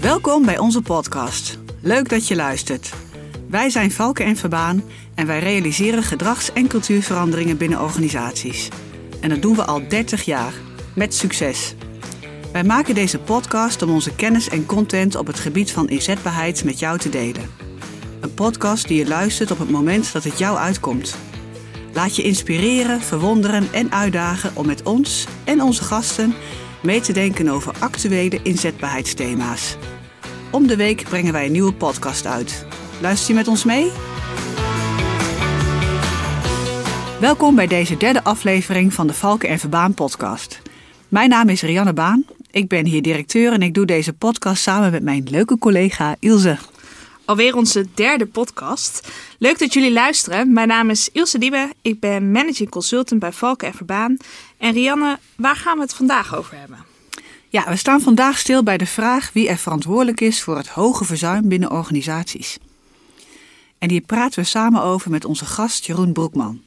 Welkom bij onze podcast. Leuk dat je luistert. Wij zijn Valken en Verbaan en wij realiseren gedrags- en cultuurveranderingen binnen organisaties. En dat doen we al 30 jaar, met succes. Wij maken deze podcast om onze kennis en content op het gebied van inzetbaarheid met jou te delen. Een podcast die je luistert op het moment dat het jou uitkomt. Laat je inspireren, verwonderen en uitdagen om met ons en onze gasten mee te denken over actuele inzetbaarheidsthema's. Om de week brengen wij een nieuwe podcast uit. Luister je met ons mee? Welkom bij deze derde aflevering van de Valken en Verbaan podcast. Mijn naam is Rianne Baan. Ik ben hier directeur en ik doe deze podcast samen met mijn leuke collega Ilse. Alweer onze derde podcast. Leuk dat jullie luisteren. Mijn naam is Ilse Diebe. Ik ben managing consultant bij Valken en Verbaan. En Rianne, waar gaan we het vandaag over hebben? Ja, we staan vandaag stil bij de vraag wie er verantwoordelijk is voor het hoge verzuim binnen organisaties. En hier praten we samen over met onze gast Jeroen Broekman.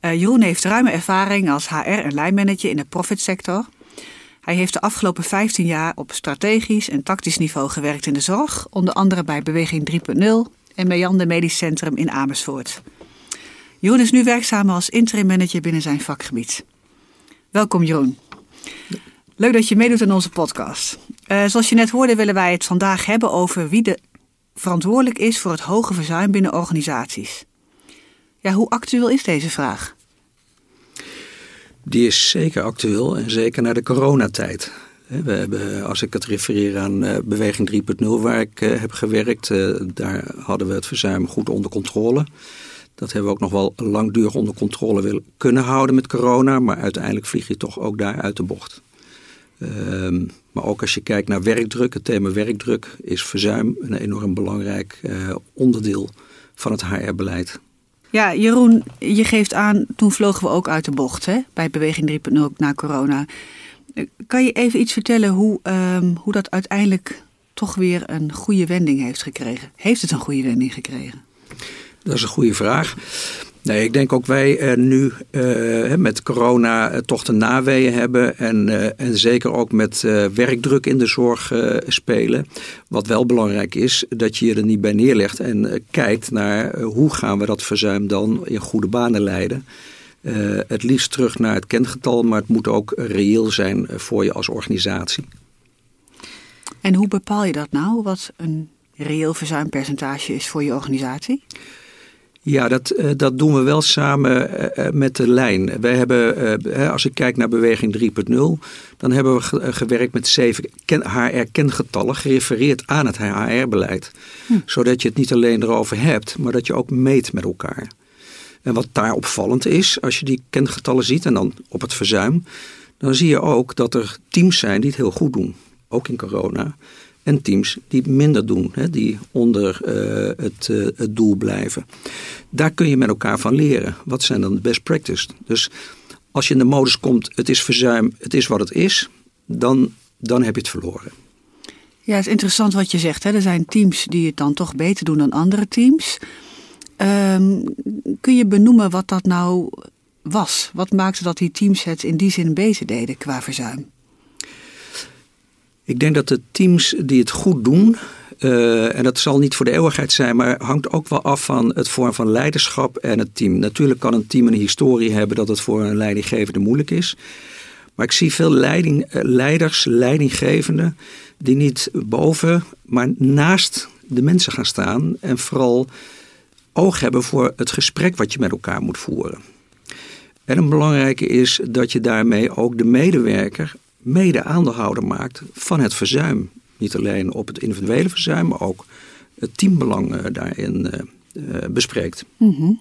Uh, Jeroen heeft ruime ervaring als HR- en lijnmanager in de profitsector. Hij heeft de afgelopen 15 jaar op strategisch en tactisch niveau gewerkt in de zorg, onder andere bij Beweging 3.0 en Meander Medisch Centrum in Amersfoort. Jeroen is nu werkzaam als interim manager binnen zijn vakgebied. Welkom Jeroen. Leuk dat je meedoet aan onze podcast. Uh, zoals je net hoorde willen wij het vandaag hebben over wie de verantwoordelijk is voor het hoge verzuim binnen organisaties. Ja, hoe actueel is deze vraag? Die is zeker actueel en zeker naar de coronatijd. We hebben, als ik het refereer aan uh, Beweging 3.0 waar ik uh, heb gewerkt, uh, daar hadden we het verzuim goed onder controle. Dat hebben we ook nog wel langdurig onder controle willen kunnen houden met corona, maar uiteindelijk vlieg je toch ook daar uit de bocht. Ehm, maar ook als je kijkt naar werkdruk, het thema werkdruk is verzuim een enorm belangrijk onderdeel van het HR-beleid. Ja, Jeroen, je geeft aan, toen vlogen we ook uit de bocht hè, bij Beweging 3.0 na corona. Kan je even iets vertellen hoe, um, hoe dat uiteindelijk toch weer een goede wending heeft gekregen? Heeft het een goede wending gekregen? Dat is een goede vraag. Nee, ik denk ook wij uh, nu uh, met corona uh, toch de naweeën hebben. En, en zeker ook met werkdruk in de zorg spelen. Wat wel belangrijk is, dat je je er niet bij neerlegt. En kijkt naar hoe gaan we dat verzuim dan in goede banen leiden. het liefst terug naar het kengetal, maar het moet ook reëel zijn voor je als organisatie. En hoe bepaal je dat nou, wat een reëel verzuimpercentage is voor je organisatie? Ja, dat, dat doen we wel samen met de lijn. Wij hebben, als ik kijk naar beweging 3.0, dan hebben we gewerkt met zeven HR-kengetallen gerefereerd aan het HR-beleid. Hm. Zodat je het niet alleen erover hebt, maar dat je ook meet met elkaar. En wat daar opvallend is, als je die kengetallen ziet en dan op het verzuim, dan zie je ook dat er teams zijn die het heel goed doen. Ook in corona en teams die minder doen, hè, die onder het, uh, het doel blijven. Daar kun je met elkaar van leren. Wat zijn dan de best practice? Dus als je in de modus komt, het is verzuim, het is wat het is, dan, dan heb je het verloren. Ja, het is interessant wat je zegt. Hè? Er zijn teams die het dan toch beter doen dan andere teams. Um, kun je benoemen wat dat nou was? Wat maakte dat die teams het in die zin beter deden qua verzuim? Ik denk dat de teams die het goed doen, uh, en dat zal niet voor de eeuwigheid zijn, maar hangt ook wel af van het vorm van leiderschap en het team. Natuurlijk kan een team een historie hebben dat het voor een leidinggevende moeilijk is. Maar ik zie veel leiding, leiders, leidinggevenden, die niet boven, maar naast de mensen gaan staan en vooral oog hebben voor het gesprek wat je met elkaar moet voeren. En een belangrijke is dat je daarmee ook de medewerker mede aandeelhouder maakt van het verzuim. Niet alleen op het individuele verzuim, maar ook het teambelang uh, daarin uh, uh, bespreekt. Mm -hmm.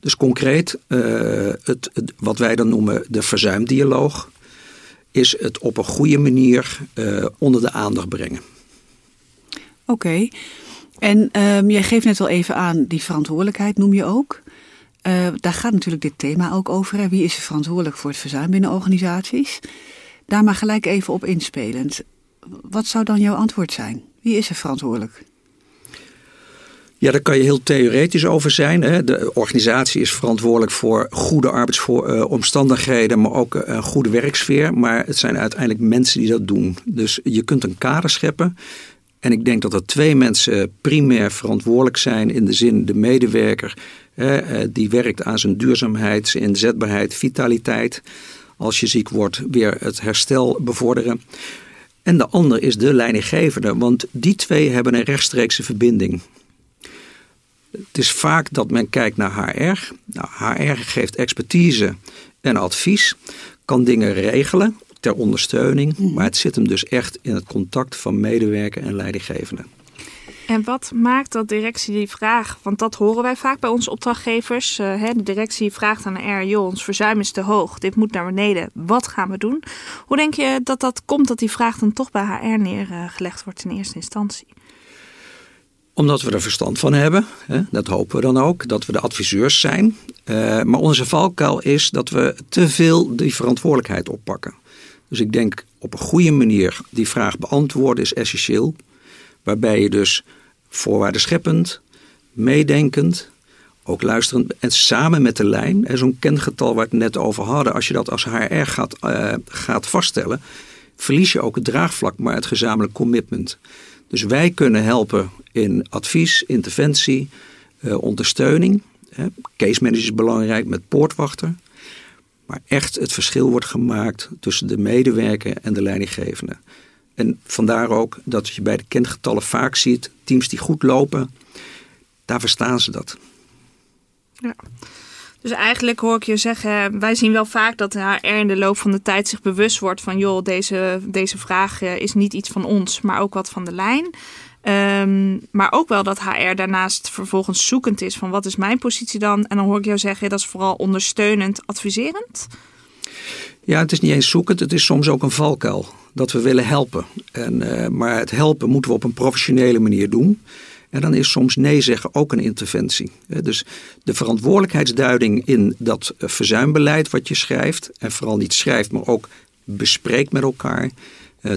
Dus concreet, het, het, wat wij dan noemen de verzuimdialoog, is het op een goede manier onder de aandacht brengen. Oké, okay. en um, jij geeft net al even aan, die verantwoordelijkheid noem je ook. Uh, daar gaat natuurlijk dit thema ook over. Hè. Wie is er verantwoordelijk voor het verzuim binnen organisaties? Daar maar gelijk even op inspelend. Wat zou dan jouw antwoord zijn? Wie is er verantwoordelijk? Ja, daar kan je heel theoretisch over zijn. Hè. De organisatie is verantwoordelijk voor goede arbeidsomstandigheden, maar ook een goede werksfeer. Maar het zijn uiteindelijk mensen die dat doen. Dus je kunt een kader scheppen. En ik denk dat er twee mensen primair verantwoordelijk zijn in de zin de medewerker die werkt aan zijn duurzaamheid, zijn inzetbaarheid, vitaliteit. Als je ziek wordt, weer het herstel bevorderen. En de ander is de leidinggevende, want die twee hebben een rechtstreekse verbinding. Het is vaak dat men kijkt naar HR. Nou, HR geeft expertise en advies, kan dingen regelen ter ondersteuning, maar het zit hem dus echt in het contact van medewerker en leidinggevende. En wat maakt dat directie die vraag, want dat horen wij vaak bij onze opdrachtgevers. Hè, de directie vraagt aan de R, joh, ons verzuim is te hoog, dit moet naar beneden, wat gaan we doen? Hoe denk je dat dat komt dat die vraag dan toch bij HR neergelegd wordt in eerste instantie? Omdat we er verstand van hebben, hè, dat hopen we dan ook, dat we de adviseurs zijn. Uh, maar onze valkuil is dat we te veel die verantwoordelijkheid oppakken. Dus ik denk op een goede manier die vraag beantwoorden is essentieel. Waarbij je dus voorwaarden scheppend, meedenkend, ook luisterend en samen met de lijn. Zo'n kengetal waar we het net over hadden. Als je dat als HR gaat, uh, gaat vaststellen, verlies je ook het draagvlak, maar het gezamenlijk commitment. Dus wij kunnen helpen in advies, interventie, uh, ondersteuning. Case manager is belangrijk met poortwachter. Maar echt het verschil wordt gemaakt tussen de medewerker en de leidinggevende. En vandaar ook dat je bij de kengetallen vaak ziet, teams die goed lopen, daar verstaan ze dat. Ja. Dus eigenlijk hoor ik je zeggen, wij zien wel vaak dat HR in de loop van de tijd zich bewust wordt van joh, deze, deze vraag eh, is niet iets van ons, maar ook wat van de lijn. Um, maar ook wel dat HR daarnaast vervolgens zoekend is van wat is mijn positie dan? En dan hoor ik jou zeggen, dat is vooral ondersteunend, adviserend. Ja, het is niet eens zoekend, het is soms ook een valkuil. Dat we willen helpen. En, uh, maar het helpen moeten we op een professionele manier doen. En dan is soms nee zeggen ook een interventie. Dus de verantwoordelijkheidsduiding in dat verzuimbeleid wat je schrijft, en vooral niet schrijft, maar ook bespreekt met elkaar, eh,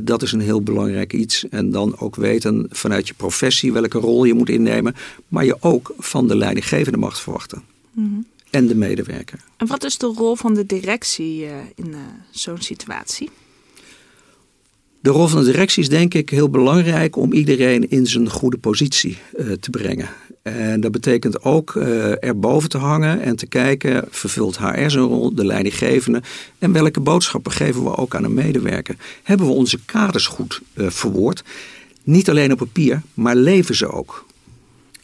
dat is een heel belangrijk iets. En dan ook weten vanuit je professie welke rol je moet innemen, maar je ook van de leidinggevende mag verwachten. Mm En de medewerker. En wat is de rol van de directie eh, in eh, zo'n situatie? De rol van de directie is denk ik heel belangrijk om iedereen in zijn goede positie te brengen. En dat betekent ook uh, erboven te hangen en te kijken, vervult HR zijn rol, de leidinggevende en welke boodschappen geven we ook aan een medewerker? Hebben we onze kaders goed uh, verwoord? Niet alleen op papier, maar leven ze ook.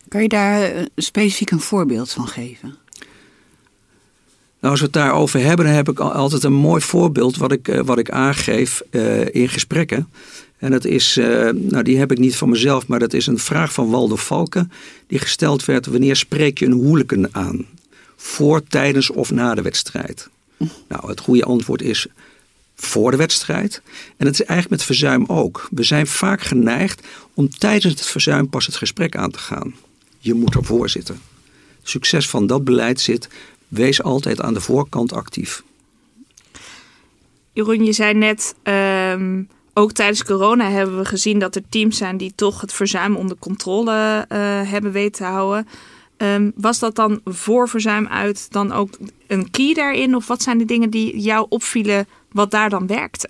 Kan je daar eh, specifiek een voorbeeld van geven? Nou, als we het daarover hebben, dan heb ik altijd een mooi voorbeeld wat ik, wat ik aangeef in gesprekken. En dat is, uh, nou die heb ik niet van mezelf, maar dat is een vraag van Waldo Valken. Die gesteld werd, wanneer spreek je een hooligan aan? Voor, tijdens of na de wedstrijd? Nou, het goede antwoord is voor de wedstrijd. En het is eigenlijk met verzuim ook. We zijn vaak geneigd om tijdens het verzuim pas het gesprek aan te gaan. Je moet ervoor zitten. Succes van dat beleid zit, wees altijd aan de voorkant actief. Jeroen, je zei net, uh, ook tijdens corona hebben we gezien dat er teams zijn die toch het verzuim onder controle uh, hebben weten te houden. Um, was dat dan voor verzuim uit dan ook een key daarin? Of wat zijn de dingen die jou opvielen wat daar dan werkte?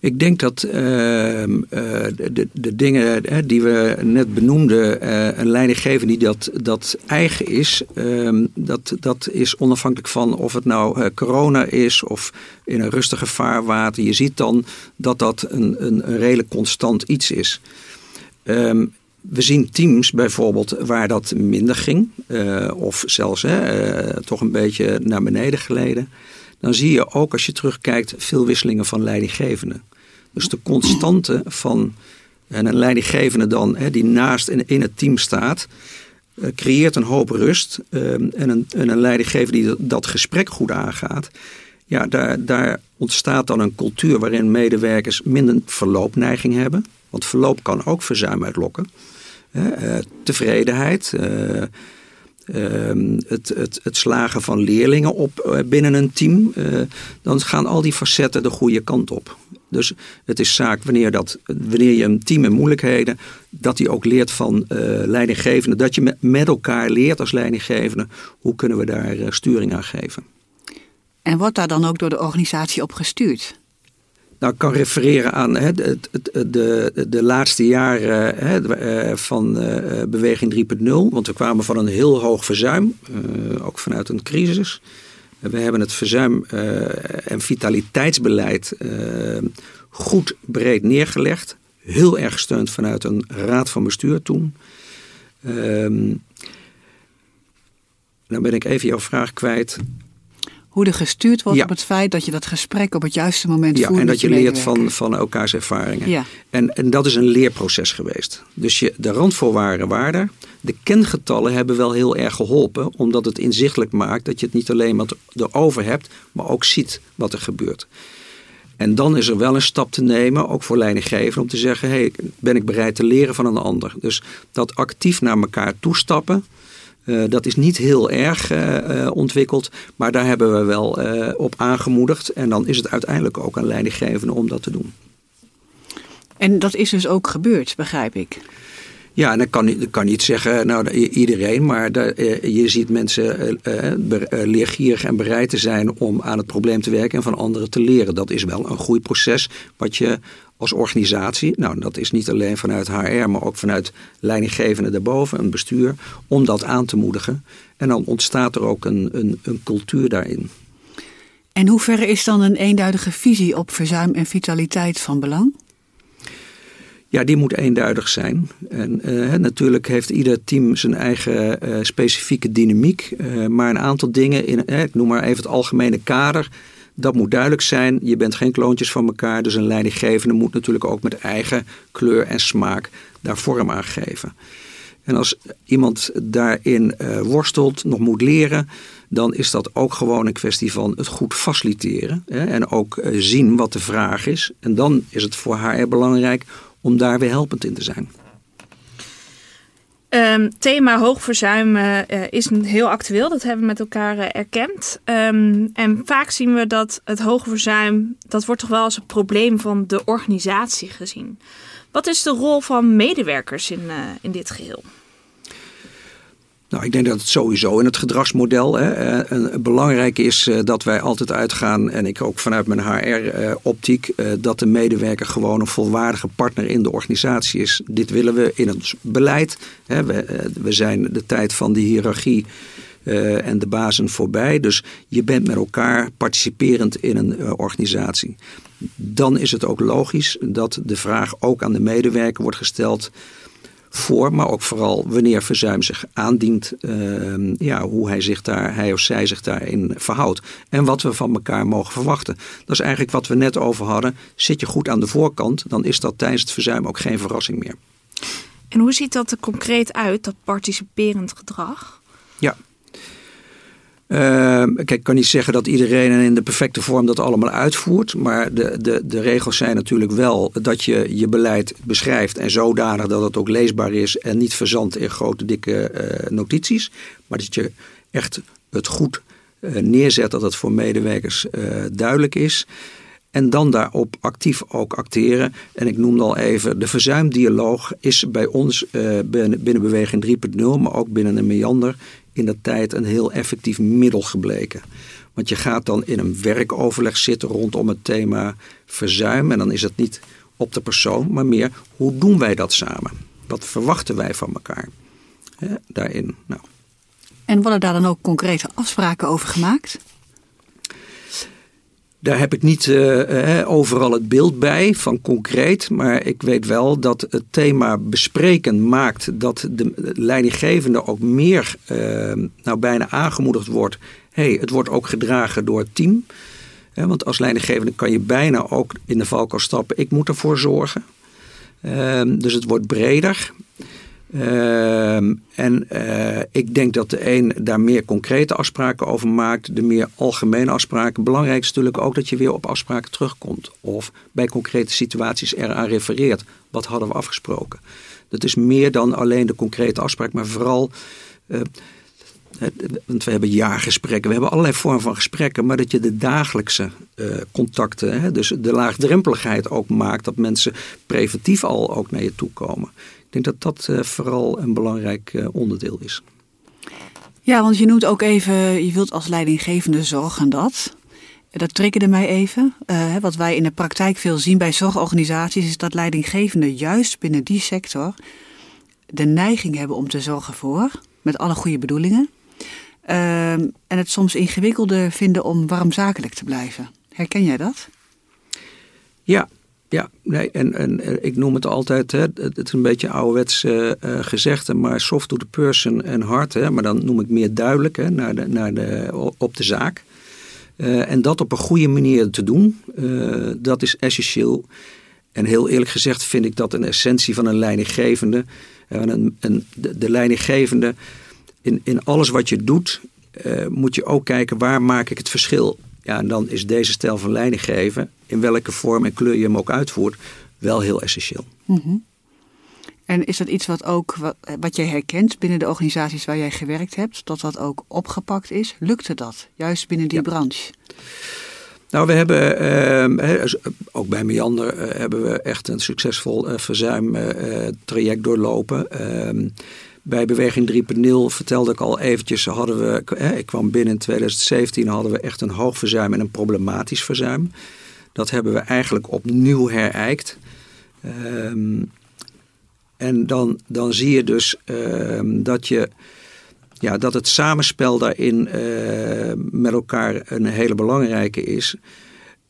Ik denk dat uh, de, de, dingen die we net benoemden, uh, een leidinggever die dat, dat eigen is, uh, dat, dat is onafhankelijk van of het nou eh, corona is of in een rustige vaarwater. Je ziet dan dat dat een, een, een redelijk constant iets is. Ehm, we zien teams bijvoorbeeld waar dat minder ging, of zelfs toch een beetje naar beneden geleden dan zie je ook als je terugkijkt veel wisselingen van leidinggevenden. Dus de constante van een leidinggevende dan, hè, die naast in, het team staat, uh, creëert een hoop rust. Uh, en, een, en een leidinggever die dat, gesprek goed aangaat, ja, daar, daar ontstaat dan een cultuur waarin medewerkers minder verloopneiging hebben. Want verloop kan ook verzuim uitlokken. Uh, tevredenheid, Ehm, het, het, het, slagen van leerlingen op eh, binnen een team, eh, dan gaan al die facetten de goede kant op. Dus het is zaak wanneer, dat, wanneer je een team in moeilijkheden, dat hij ook leert van uh, leidinggevende. Dat je met elkaar leert als leidinggevende, hoe kunnen we daar sturing aan geven. En wordt daar dan ook door de organisatie op gestuurd? Nou, kan refereren aan hè, de, de, de, laatste jaren hè, eh, van uh, Beweging 3.0. Want we kwamen van een heel hoog verzuim, uh, ook vanuit een crisis. We hebben het verzuim- en vitaliteitsbeleid goed breed neergelegd. Heel erg gesteund vanuit een raad van bestuur toen. Um, nou ben ik even jouw vraag kwijt hoe er gestuurd wordt op het feit dat je dat gesprek op het juiste moment ja, voert. En dat je, leert van, van elkaars ervaringen. Ja. En, en dat is een leerproces geweest. Dus je, de randvoorwaarden waren De kengetallen hebben wel heel erg geholpen, omdat het inzichtelijk maakt dat je het niet alleen maar erover hebt, maar ook ziet wat er gebeurt. En dan is er wel een stap te nemen, ook voor leidinggevenden, om te zeggen: hey, ben ik bereid te leren van een ander? Dus dat actief naar elkaar toestappen, uh, dat is niet heel erg uh, ontwikkeld, maar daar hebben we wel op aangemoedigd. En dan is het uiteindelijk ook aan leidinggevenden om dat te doen. En dat is dus ook gebeurd, begrijp ik. Ja, en dan kan, dan kan niet zeggen, nou iedereen, maar daar, je ziet mensen leergierig en bereid te zijn om aan het probleem te werken en van anderen te leren. Dat is wel een groeiproces wat je als organisatie, nou dat is niet alleen vanuit HR, maar ook vanuit leidinggevenden daarboven, een bestuur, om dat aan te moedigen. En dan ontstaat er ook een, een, een cultuur daarin. En hoe ver is dan een eenduidige visie op verzuim en vitaliteit van belang? Ja, die moet eenduidig zijn. En uh, natuurlijk heeft ieder team zijn eigen uh, specifieke dynamiek. Uh, maar een aantal dingen, in, ik noem maar even het algemene kader, dat moet duidelijk zijn. Je bent geen kloontjes van elkaar. Dus een leidinggevende moet natuurlijk ook met eigen kleur en smaak daar vorm aan geven. En als iemand daarin uh, worstelt, nog moet leren, dan is dat ook gewoon een kwestie van het goed faciliteren. Hè, en ook uh, zien wat de vraag is. En dan is het voor haar belangrijk om daar weer helpend in te zijn. Um, thema hoogverzuim uh, is heel actueel. Dat hebben we met elkaar uh, erkend. Um, en vaak zien we dat het hoge verzuim... dat wordt toch wel als een probleem van de organisatie gezien. Wat is de rol van medewerkers in, in dit geheel? Nou, ik denk dat het sowieso in het gedragsmodel hè, eh, belangrijk is eh, dat wij altijd uitgaan, en ik ook vanuit mijn HR-optiek, eh, dat de medewerker gewoon een volwaardige partner in de organisatie is. Dit willen we in het beleid. Hè. We, we zijn de tijd van de hiërarchie en de bazen voorbij. Dus je bent met elkaar participerend in een organisatie. Dan is het ook logisch dat de vraag ook aan de medewerker wordt gesteld voor, maar ook vooral wanneer verzuim zich aandient, uh, ja, hoe hij, zich daar, hij of zij zich daarin verhoudt. En wat we van elkaar mogen verwachten. Dat is eigenlijk wat we net over hadden. Zit je goed aan de voorkant, dan is dat tijdens het verzuim ook geen verrassing meer. En hoe ziet dat er concreet uit, dat participerend gedrag? Ja, uh, kijk, ik kan niet zeggen dat iedereen in de perfecte vorm dat allemaal uitvoert. Maar de, de, de regels zijn natuurlijk wel dat je je beleid beschrijft. En zodanig dat het ook leesbaar is. En niet verzandt in grote, dikke uh, notities. Maar dat je echt het goed uh, neerzet. Dat het voor medewerkers eh, duidelijk is. En dan daarop actief ook acteren. En ik noemde al even, de verzuimdialoog is bij ons binnen, binnen Beweging 3.0, maar ook binnen een meander in dat tijd een heel effectief middel gebleken. Want je gaat dan in een werkoverleg zitten rondom het thema verzuim. En dan is het niet op de persoon, maar meer hoe doen wij dat samen? Wat verwachten wij van elkaar daarin? Nou. En worden daar dan ook concrete afspraken over gemaakt? Daar heb ik niet uh, overal het beeld bij van concreet. Maar ik weet wel dat het thema bespreken maakt dat de leidinggevende ook meer nou bijna aangemoedigd wordt. hey, het wordt ook gedragen door het team. want als leidinggevende kan je bijna ook in de valkuil stappen. Ik moet ervoor zorgen. Ehm, dus het wordt breder. Uh, en uh, ik denk dat de een daar meer concrete afspraken over maakt, de meer algemene afspraken. Belangrijk is natuurlijk ook dat je weer op afspraken terugkomt. Of bij concrete situaties eraan refereert. Wat hadden we afgesproken? Dat is meer dan alleen de concrete afspraak, maar vooral uh, want we hebben jaargesprekken, we hebben allerlei vormen van gesprekken, maar dat je de dagelijkse uh, contacten, hè, dus de laagdrempeligheid ook maakt, dat mensen preventief al ook naar je toe komen. Ik denk dat dat uh, vooral een belangrijk uh, onderdeel is. Ja, want je noemt ook even, je wilt als leidinggevende zorgen dat. Dat triggerde mij even. Uh, wat wij in de praktijk veel zien bij zorgorganisaties is dat leidinggevenden juist binnen die sector de neiging hebben om te zorgen voor, met alle goede bedoelingen. Uh, en het soms ingewikkelder vinden om warm zakelijk te blijven. Herken jij dat? Ja, ja, nee, en, en, ik noem het altijd, hè, het is een beetje ouderwets uh, gezegde, maar soft to the person en hard, hè, maar dan noem ik meer duidelijk hè, naar de, naar de, op de zaak. Uh, en dat op een goede manier te doen, dat is essentieel. En heel eerlijk gezegd vind ik dat een essentie van een leidinggevende. Een, een, de, de leidinggevende, in, in alles wat je doet, moet je ook kijken waar maak ik het verschil. Ja, en dan is deze stijl van leidinggeven, in welke vorm en kleur je hem ook uitvoert, wel heel essentieel. Mm -hmm. En is dat iets wat ook wat, wat jij herkent binnen de organisaties waar jij gewerkt hebt, dat dat ook opgepakt is? Lukte dat, juist binnen die ja. branche? Nou, we hebben, eh, ook bij Meander, eh, hebben we echt een succesvol eh, verzuimtraject doorlopen. Ehm, bij Beweging 3.0 vertelde ik al eventjes, hadden we, ik kwam binnen in 2017, hadden we echt een hoog verzuim en een problematisch verzuim. Dat hebben we eigenlijk opnieuw herijkt. Um, en dan, dan zie je dus um, dat, je, ja, dat het samenspel daarin uh, met elkaar een hele belangrijke is.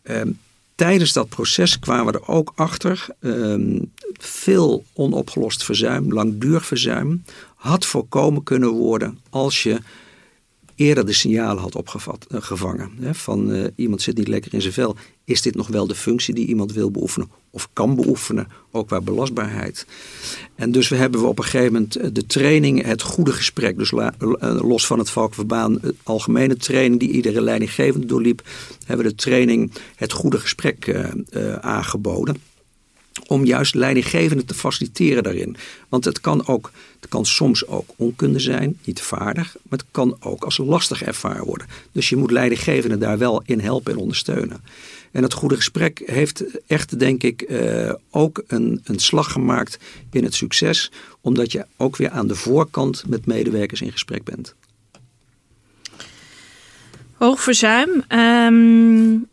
Um, tijdens dat proces kwamen we er ook achter. Um, veel onopgelost verzuim, langdurig verzuim, had voorkomen kunnen worden als je eerder de signalen had opgevangen. Uh, van uh, iemand zit niet lekker in zijn vel. Is dit nog wel de functie die iemand wil beoefenen of kan beoefenen, ook qua belastbaarheid? En dus we hebben we op een gegeven moment de training, het goede gesprek, dus los van het Valkenverbaan, algemene training die iedere leidinggevende doorliep, hebben we de training het goede gesprek aangeboden om juist leidinggevenden te faciliteren daarin. Want het kan, ook, het kan soms ook onkunde zijn, niet vaardig, maar het kan ook als lastig ervaren worden. Dus je moet leidinggevenden daar wel in helpen en ondersteunen. En het goede gesprek heeft echt, denk ik, uh, ook een, een slag gemaakt in het succes, omdat je ook weer aan de voorkant met medewerkers in gesprek bent. Hoog verzuim. Um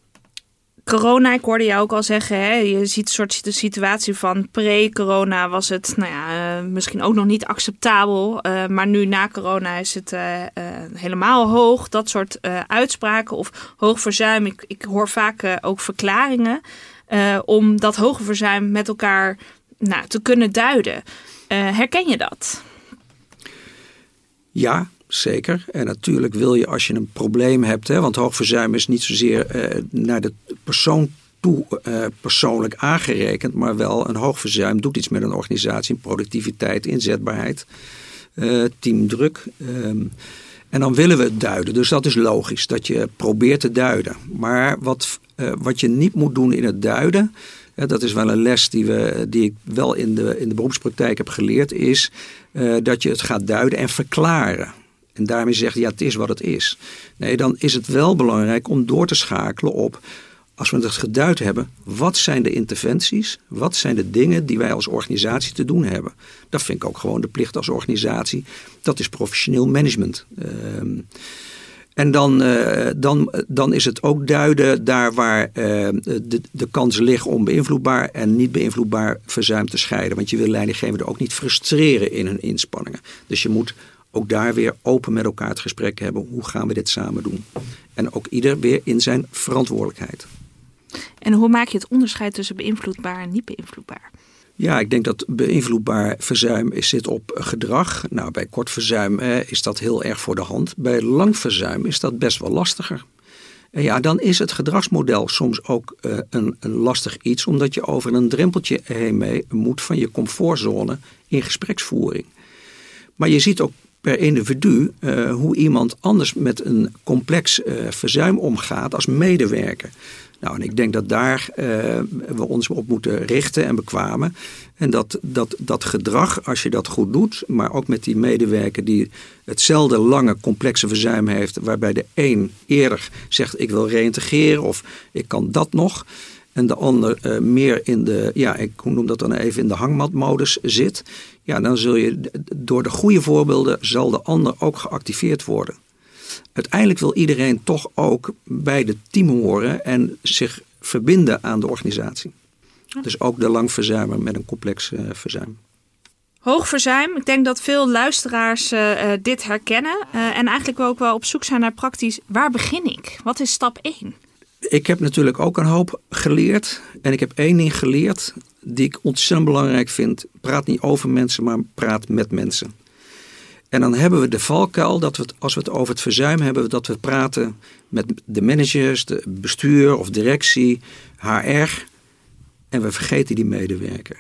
corona, ik hoorde jou ook al zeggen, hè, je ziet een soort de situatie van pre-corona was het nou ja, uh, misschien ook nog niet acceptabel. Uh, maar nu na corona is het uh, helemaal hoog. Dat soort uitspraken of hoog verzuim. Ik, ik hoor vaak ook verklaringen om dat hoge verzuim met elkaar nou, te kunnen duiden. herken je dat? Ja, Zeker. En natuurlijk wil je als je een probleem hebt, hè, want hoogverzuim is niet zozeer uh, naar de persoon toe uh, persoonlijk aangerekend, maar wel een hoogverzuim doet iets met een organisatie, productiviteit, inzetbaarheid, uh, teamdruk. Um, en dan willen we het duiden. Dus dat is logisch, dat je probeert te duiden. Maar wat, wat je niet moet doen in het duiden, dat is wel een les die, we, die ik wel in de, in de beroepspraktijk heb geleerd, is dat je het gaat duiden en verklaren. En daarmee zegt, ja, het is wat het is. Nee, dan is het wel belangrijk om door te schakelen op, als we het geduid hebben, wat zijn de interventies? Wat zijn de dingen die wij als organisatie te doen hebben? Dat vind ik ook gewoon de plicht als organisatie. Dat is professioneel management. Uh, en dan, uh, dan, dan is het ook duiden daar waar uh, de, de kansen liggen om beïnvloedbaar en niet beïnvloedbaar verzuim te scheiden. Want je wil leidinggevenden ook niet frustreren in hun inspanningen. Dus je moet ook daar weer open met elkaar het gesprek hebben. Hoe gaan we dit samen doen? En ook ieder weer in zijn verantwoordelijkheid. En hoe maak je het onderscheid tussen beïnvloedbaar en niet beïnvloedbaar? Ja, ik denk dat beïnvloedbaar verzuim is, zit op gedrag. Nou, bij kort verzuim eh, is dat heel erg voor de hand. Bij lang verzuim is dat best wel lastiger. En ja, dan is het gedragsmodel soms ook uh, een, een, lastig iets, omdat je over een drempeltje heen mee moet van je comfortzone in gespreksvoering. Maar je ziet ook per individu uh, hoe iemand anders met een complex uh, verzuim omgaat als medewerker. Nou, en ik denk dat daar uh, we ons op moeten richten en bekwamen. En dat, dat dat gedrag, als je dat goed doet, maar ook met die medewerker die hetzelfde lange complexe verzuim heeft, waarbij de een eerder zegt ik wil reïntegreren of ik kan dat nog. En de ander meer in de, ja, ik noem dat dan even in de hangmatmodus zit. Ja, dan zul je door de goede voorbeelden zal de ander ook geactiveerd worden uiteindelijk wil iedereen toch ook bij het team horen en zich verbinden aan de organisatie. Dus ook de langverzuimer met een complex uh, verzuim. Hoog verzuim. Ik denk dat veel luisteraars uh, dit herkennen. En eigenlijk ook wel op zoek zijn naar praktisch. Waar begin ik? Wat is stap 1? Ik heb natuurlijk ook een hoop geleerd. En ik heb één ding geleerd die ik ontzettend belangrijk vind. Praat niet over mensen, maar praat met mensen. En dan hebben we de valkuil dat we als we het over het verzuim hebben, dat we praten met de managers, de bestuur of directie, HR. En we vergeten die medewerker.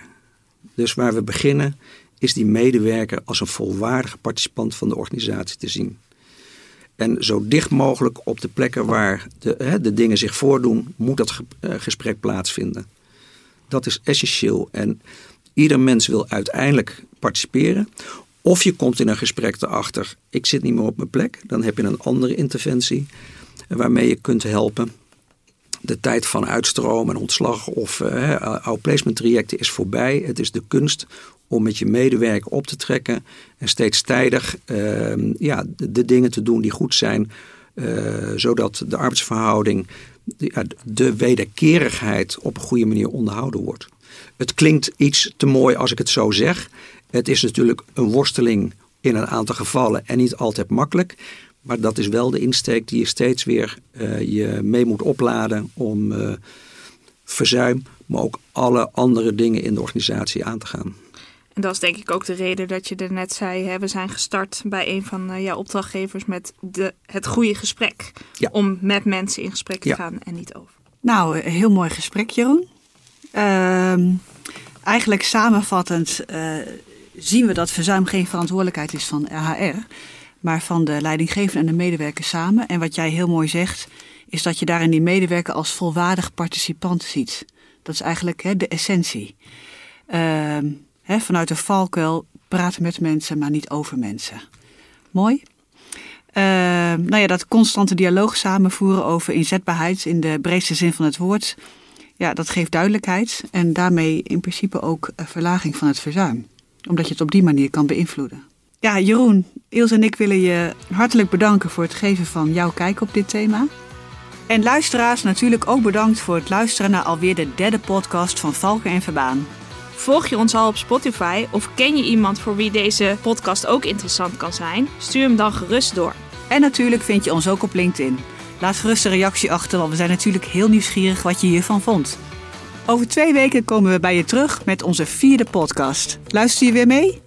Dus waar we beginnen is die medewerker als een volwaardige participant van de organisatie te zien. En zo dicht mogelijk op de plekken waar de, hè, de dingen zich voordoen, moet dat eh, gesprek plaatsvinden. Dat is essentieel. En ieder mens wil uiteindelijk participeren. Of je komt in een gesprek erachter, ik zit niet meer op mijn plek. Dan heb je een andere interventie waarmee je kunt helpen. De tijd van uitstroom en ontslag of uh, outplacement trajecten is voorbij. Het is de kunst om met je medewerker op te trekken en steeds tijdig uh, ja, de, dingen te doen die goed zijn, uh, zodat de arbeidsverhouding, de, de wederkerigheid op een goede manier onderhouden wordt. Het klinkt iets te mooi als ik het zo zeg. Het is natuurlijk een worsteling in een aantal gevallen en niet altijd makkelijk. Maar dat is wel de insteek die je steeds weer uh, je mee moet opladen om uh, verzuim, maar ook alle andere dingen in de organisatie aan te gaan. En dat is denk ik ook de reden dat je er net zei, hè, we zijn gestart bij een van uh, jouw opdrachtgevers met de, het goede gesprek. Ja. Om met mensen in gesprek te ja. gaan en niet over. Nou, een heel mooi gesprek Jeroen. Ehm, eigenlijk samenvattend zien we dat verzuim geen verantwoordelijkheid is van HR, maar van de leidinggevende en de medewerker samen. En wat jij heel mooi zegt, is dat je daarin die medewerker als volwaardig participant ziet. Dat is eigenlijk hè, de essentie. Uh, vanuit de valkuil praten met mensen, maar niet over mensen. Mooi. Uh, nou ja, dat constante dialoog samenvoeren over inzetbaarheid in de breedste zin van het woord. Ja, dat geeft duidelijkheid en daarmee in principe ook verlaging van het verzuim omdat je het op die manier kan beïnvloeden. Ja, Jeroen, Iels en ik willen je hartelijk bedanken voor het geven van jouw kijk op dit thema. En luisteraars natuurlijk ook bedankt voor het luisteren naar alweer de derde podcast van Valken en Verbaan. Volg je ons al op Spotify of ken je iemand voor wie deze podcast ook interessant kan zijn? Stuur hem dan gerust door. En natuurlijk vind je ons ook op LinkedIn. Laat gerust een reactie achter, want we zijn natuurlijk heel nieuwsgierig wat je hiervan vond. Over twee weken komen we bij je terug met onze vierde podcast. Luister je weer mee?